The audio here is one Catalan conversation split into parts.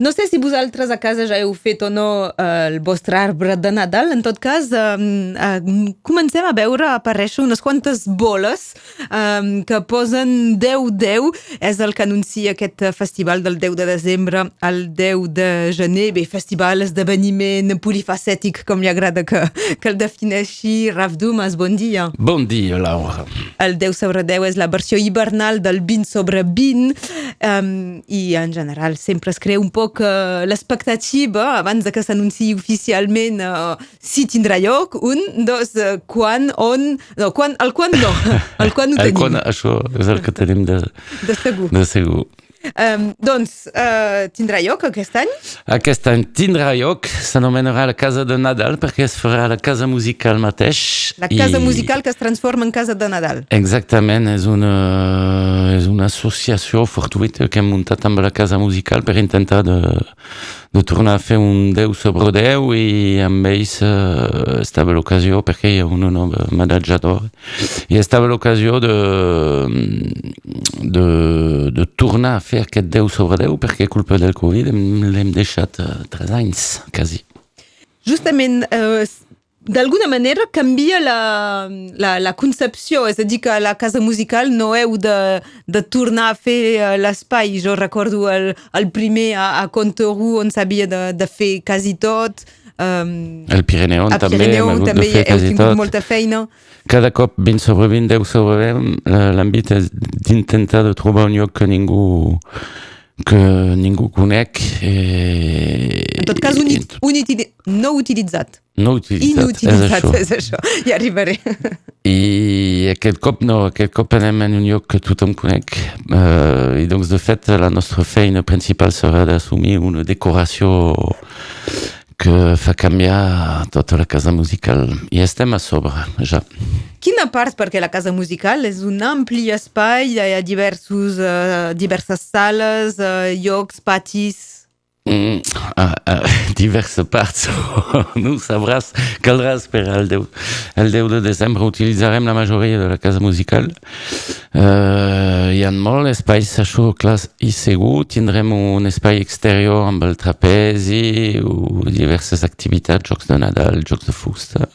No sé si vosaltres a casa ja heu fet o no eh, el vostre arbre de Nadal. En tot cas, eh, eh, comencem a veure aparèixer unes quantes boles eh, que posen 10-10. És el que anuncia aquest festival del 10 de desembre al 10 de gener. Bé, festival, esdeveniment polifacètic, com li agrada que, que el defineixi. Raf Dumas, bon dia. Bon dia, Laura. El 10 sobre 10 és la versió hivernal del 20 sobre 20 um, i en general sempre es crea un poc poc uh, l'expectativa abans de que s'anunciï oficialment uh, si tindrà lloc, un, dos, uh, quan, on... No, quan, el quan no, el quan ho tenim. El quan, això és el que tenim de, de segur. De segur. Um, doncs, uh, tindrà lloc aquest any? Aquest any tindrà lloc, s'anomenarà la Casa de Nadal perquè es farà la Casa Musical mateix. La Casa i... Musical que es transforma en Casa de Nadal. Exactament, és una, és una associació fortuita que hem muntat amb la Casa Musical per intentar de, de tornar a fer un 10 sobre 10 i amb ells uh, estava l'ocasió perquè hi ha una nova manejador i estava l'ocasió de, de, de tornar a fer aquest 10 sobre 10 perquè culpa del Covid l'hem deixat uh, 3 anys, quasi. Justament, eh, d'alguna manera canvia la, la, la concepció, és a dir, que a la casa musical no heu de, de tornar a fer uh, l'espai. Jo recordo el, el primer a, a Contorú on s'havia de, de fer quasi tot. Um, el Pirineu també, Pirineu, també heu tingut tot. molta feina. Cada cop 20 sobre 20, 10 sobre 20, l'àmbit és d'intentar de trobar un lloc que ningú que ningú conec. Eh, en tot cas, un, un utili no utilitzat. No utilitzat, Inutilitzat, és això. és això. Ja arribaré. I aquest cop no, aquest cop anem en un lloc que tothom conec. Uh, I doncs, de fet, la nostra feina principal serà d'assumir una decoració que fa canviar tota la casa musical i estem a sobre ja. Quina part? Perquè la casa musical és un ampli espai, hi ha diversos, uh, diverses sales, uh, llocs, patis... Mm, uh, uh, diverses parts, no ho sabràs, caldrà esperar el 10, el 10 de desembre, utilitzarem la majoria de la casa musical. Uh, hi ha molt espais, això clar i segur, tindrem un espai exterior amb el trapezi, o diverses activitats, jocs de Nadal, jocs de fusta.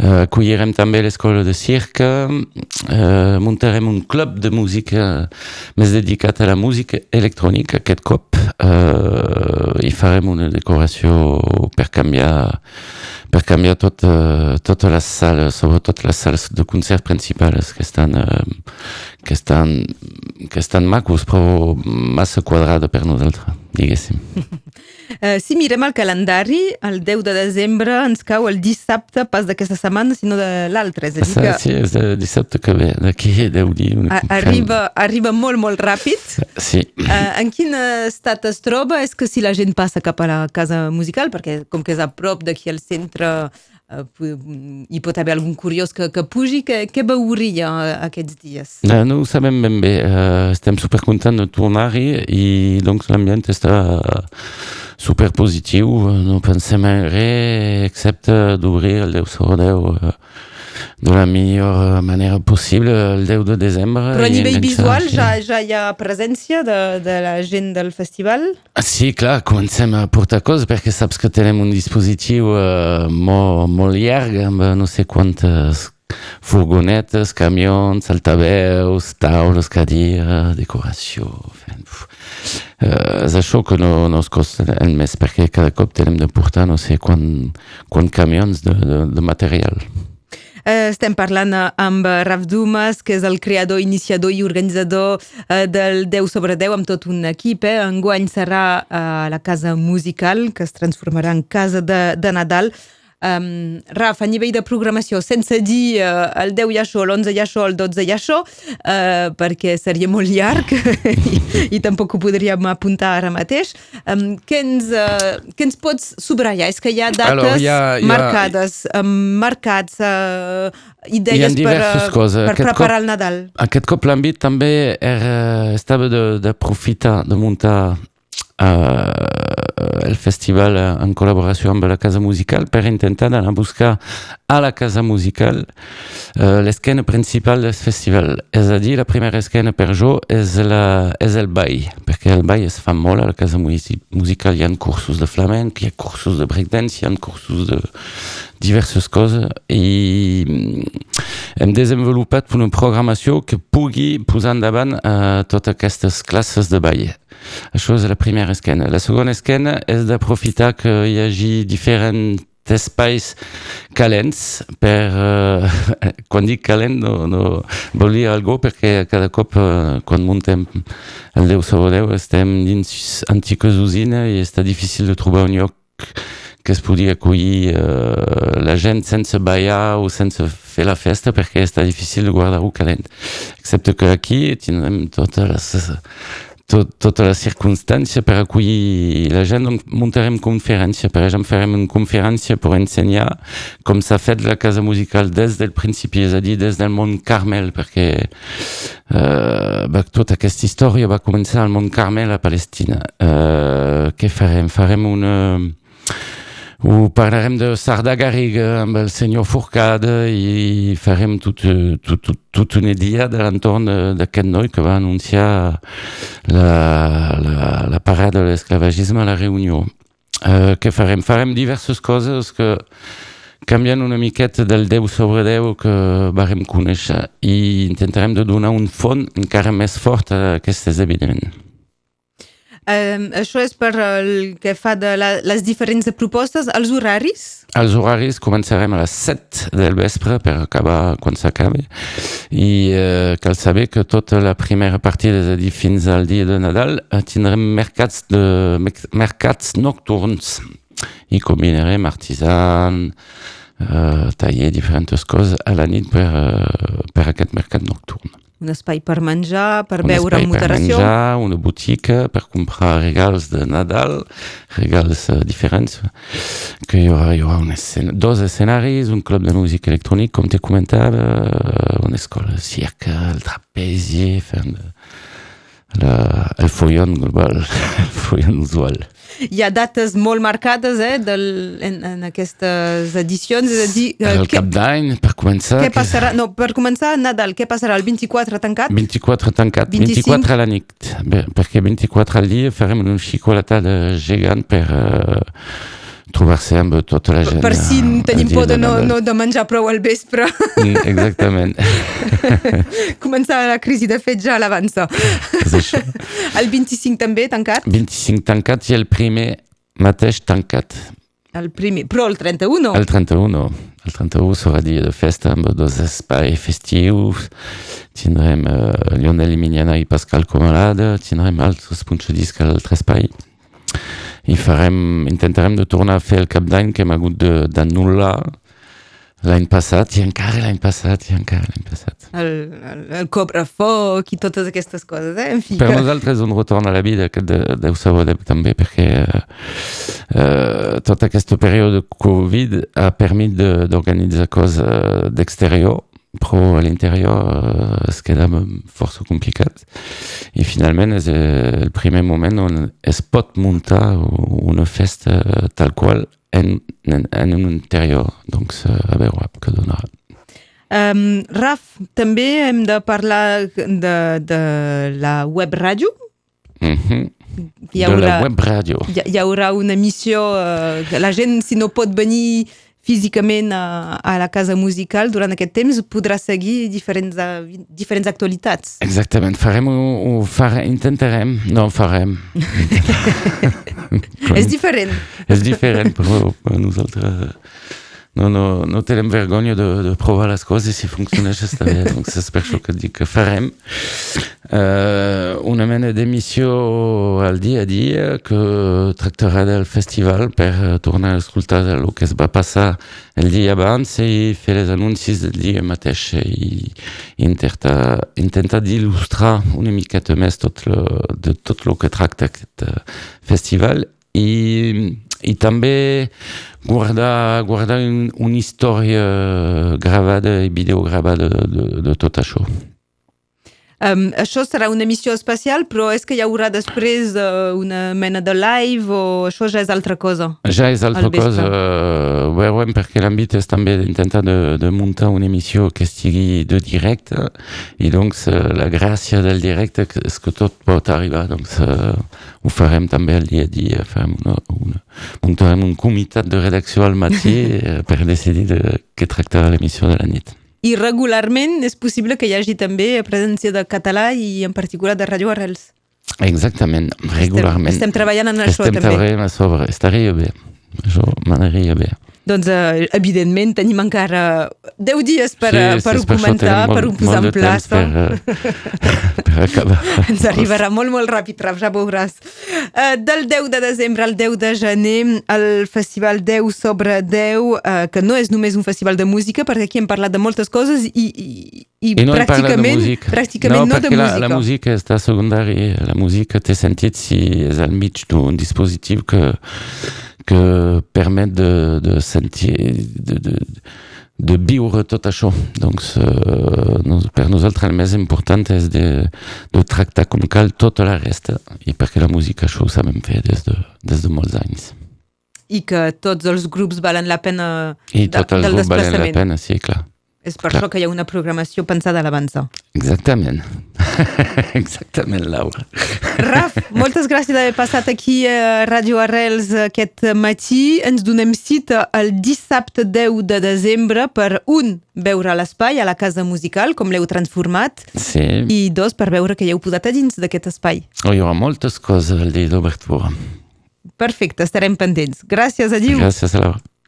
Uh, acollirem també l'escola de cirque, uh, muntarem un club de música més dedicat a la música electrònica aquest cop uh, i farem una decoració per canviar per canviar tot, uh, totes les sales, sobretot les sales de concert principals que estan, uh, que estan, que estan macos però massa quadrada per nosaltres, diguéssim. Uh, si mirem el calendari, el 10 de desembre ens cau el dissabte, pas d'aquesta setmana, sinó de l'altre. És a dir que... Sí, és el dissabte que ve, d'aquí 10 dies. Arriba, arriba molt, molt ràpid. Sí. Uh, en quin estat es troba? És que si la gent passa cap a la casa musical, perquè com que és a prop d'aquí al centre hi pot haver algun curiós que, que pugi, que, què veuria aquests dies? No, no ho sabem ben bé, uh, estem supercontents de tornar-hi i doncs l'ambient està super positiu, no pensem en res excepte d'obrir el 10 sobre 10 uh, de la millor manera possible el 10 de desembre. Però a nivell visual ja, ja hi ha presència de, de la gent del festival? Sí, clar, comencem a portar coses perquè saps que tenim un dispositiu uh, molt, molt llarg amb no sé quantes furgonetes, camions, altaveus, taules, cadires, decoració... Fent, uh, és això que no, no es costa el més perquè cada cop tenim de portar no sé quant, quant camions de, de, de material. Eh, estem parlant amb Raf Dumas, que és el creador, iniciador i organitzador eh, del 10 sobre 10 amb tot un equip. Eh? Enguany serà a la casa musical, que es transformarà en casa de, de Nadal. Um, Rafa, a nivell de programació, sense dir uh, el 10 hi ha això, l'11 hi ha això, el 12 hi ha això, uh, perquè seria molt llarg i, i tampoc ho podríem apuntar ara mateix. Um, què, ens, uh, què ens pots subratllar? És que hi ha dates Alors, hi ha, hi ha... marcades, um, marcats, uh, idees per, coses. per preparar cop, el Nadal. Aquest cop l'àmbit també era, estava d'aprofitar, de, de muntar uh, el festival en col·laboració amb la Casa Musical per intentar anar a buscar a la Casa Musical uh, l'esquena principal del festival. És a la primera esquena per jo és, la, és el ball, perquè el ball es fa molt la Casa Musical. Cursos de flamenc, cursos de breakdance, hi ha cursos de diverses coses i hem desenvolupat una programació que pugui posar endavant uh, totes aquestes classes de ball. És la primera esquena. La segona esquena és d'aprofitar que hi hagi diferents espais calents per uh, quan dic calent no, no vol dir algo perquè cada cop uh, quan muntem el Déu sobre Déu estem dins antiques usines i està difícil de trobar un lloc que es pugui acollir uh, la gent sense ballar o sense fer la festa perquè està difícil de guardar-ho calent excepte que aquí tindrem totes les tot, tota la circumstància per acollir la gent, doncs muntarem conferència. Per exemple, farem una conferència per ensenyar com s'ha fet la casa musical des del principi, és a dir, des del món Carmel, perquè uh, va, tota aquesta història va començar al món Carmel a Palestina. Uh, què farem? Farem una ho parlarem de Sarda Garriga amb el senyor Forcada i farem tot, tot, tot, tot una dia de l'entorn d'aquest noi que va anunciar la, la, la parada de l'esclavagisme a la reunió. Uh, què farem? Farem diverses coses que canvien una miqueta del Déu sobre Déu que varem conèixer i intentarem de donar un font encara més fort a aquest esdeveniment. Això és per el que fa de la, les diferents propostes, els horaris? Els horaris començarem a les 7 del vespre per acabar quan s'acabi i uh, cal saber que tota la primera partida, és a dir, fins al de Nadal, uh, tindrem mercats, de, mercats nocturns. I combinarem artisan, uh, taller, diferents coses a la nit per, uh, per aquest mercat nocturn un espai per menjar, per un beure amb moderació. Per menjar, una botiga per comprar regals de Nadal, regals uh, diferents, que hi haurà, hi haurà un escena, dos escenaris, un club de música electrònic, com te comentava, uh, una escola de cirque, el trapezi, fent la, el follon global, el follon usual hi ha dates molt marcades eh, del, en, en aquestes edicions, és a dir... Eh, el cap d'any, per començar... Què passarà? No, per començar, Nadal, què passarà? El 24 tancat? 24 tancat, 25? 24 a la nit, perquè 24 al dia farem una xicolatada gegant per... Uh, trobar-se amb tota la gent. Per si tenim por de no, no de menjar prou al vespre. Mm, exactament. Començar la crisi de fet ja a l'avança. El 25 també tancat? 25 tancat i el primer mateix tancat. El primer, però el 31? El 31. El 31 serà dia de festa amb dos espais festius. Tindrem uh, Lionel Emiliana i Pascal Comalada. Tindrem altres punts de disc a l'altre espai i farem, intentarem de tornar a fer el cap d'any que hem hagut d'anul·lar l'any passat i encara l'any passat i encara l'any passat. El, el, el cobre-foc i totes aquestes coses, eh? En fi, per que... nosaltres un retorn a la vida que de, deu saber també perquè aquest període de Covid ha permès d'organitzar coses d'exterior però a l'interior uh, es quedava força complicat i finalment és el primer moment on es pot muntar una festa tal qual en, en, en un interior doncs a veure què donarà um, Raf, també hem de parlar de, de la web ràdio? Mm -hmm. hi haurà, de la web ràdio. hi, hi haurà una missió uh, que la gent si no pot venir físicament a, a la casa musical durant aquest temps podrà seguir diferents, diferents actualitats. Exactament, farem o, o fare, intentarem, no farem. és diferent. és diferent, però per nosaltres no, no, no tenim vergonya de, de provar les coses si funciona està bé, doncs és per això que dic que farem. Uh, una mena d'emissió al dia a dia que tractarà del festival per tornar a escoltar el que es va passar el dia abans i fer els anuncis del dia mateix. I intentar, intentar d'il·lustrar una miqueta més tot lo, de tot el que tracta aquest festival i, i també guardar, guardar un, una història gravada i videogravada de, de tot això. Um, això serà una emissió especial, però és que hi haurà després uh, una mena de live o això ja és altra cosa? Ja és altra cosa, uh, veurem perquè l'àmbit és també d'intentar de, de muntar una emissió que estigui de directe i doncs uh, la gràcia del directe és que tot pot arribar, doncs uh, ho farem també el dia a dia, farem una, una, muntarem un comitat de redacció al matí per decidir de què tractarà l'emissió de la nit. I regularment és possible que hi hagi també presència de català i en particular de Radio Arrels. Exactament, regularment. Estem, estem treballant en això estem també. Estem treballant a sobre, estaria bé. Això m'aniria bé. Doncs, uh, evidentment, tenim encara 10 dies per, sí, per ho comentar, per ho posar en plaça. Per, per acabar. Ens arribarà molt, molt ràpid, ja veuràs. Uh, del 10 de desembre al 10 de gener, el Festival 10 sobre 10, uh, que no és només un festival de música, perquè aquí hem parlat de moltes coses i, i, i, I no pràcticament, pràcticament no, no de la, música. La música està secundària, la música té sentit si és al mig d'un dispositiu que que permet de, de sentir, de, de, de viure tot això. Doncs uh, per nosaltres el més important és de, de tractar com cal tota la resta i perquè la música això ho sabem fer des de, des de molts anys. I que tots els grups valen la pena I tots els grups valen la pena, sí, clar. És per Clar. això que hi ha una programació pensada a l'avançar. Exactament. Exactament, Laura. Raf, moltes gràcies d'haver passat aquí a Ràdio Arrels aquest matí. Ens donem cita el dissabte 10 de desembre per, un, veure l'espai a la Casa Musical, com l'heu transformat, sí. i dos, per veure que hi heu posat a dins d'aquest espai. Oh, hi haurà moltes coses el dia d'obertura. Perfecte, estarem pendents. Gràcies, adiu. Gràcies, Laura.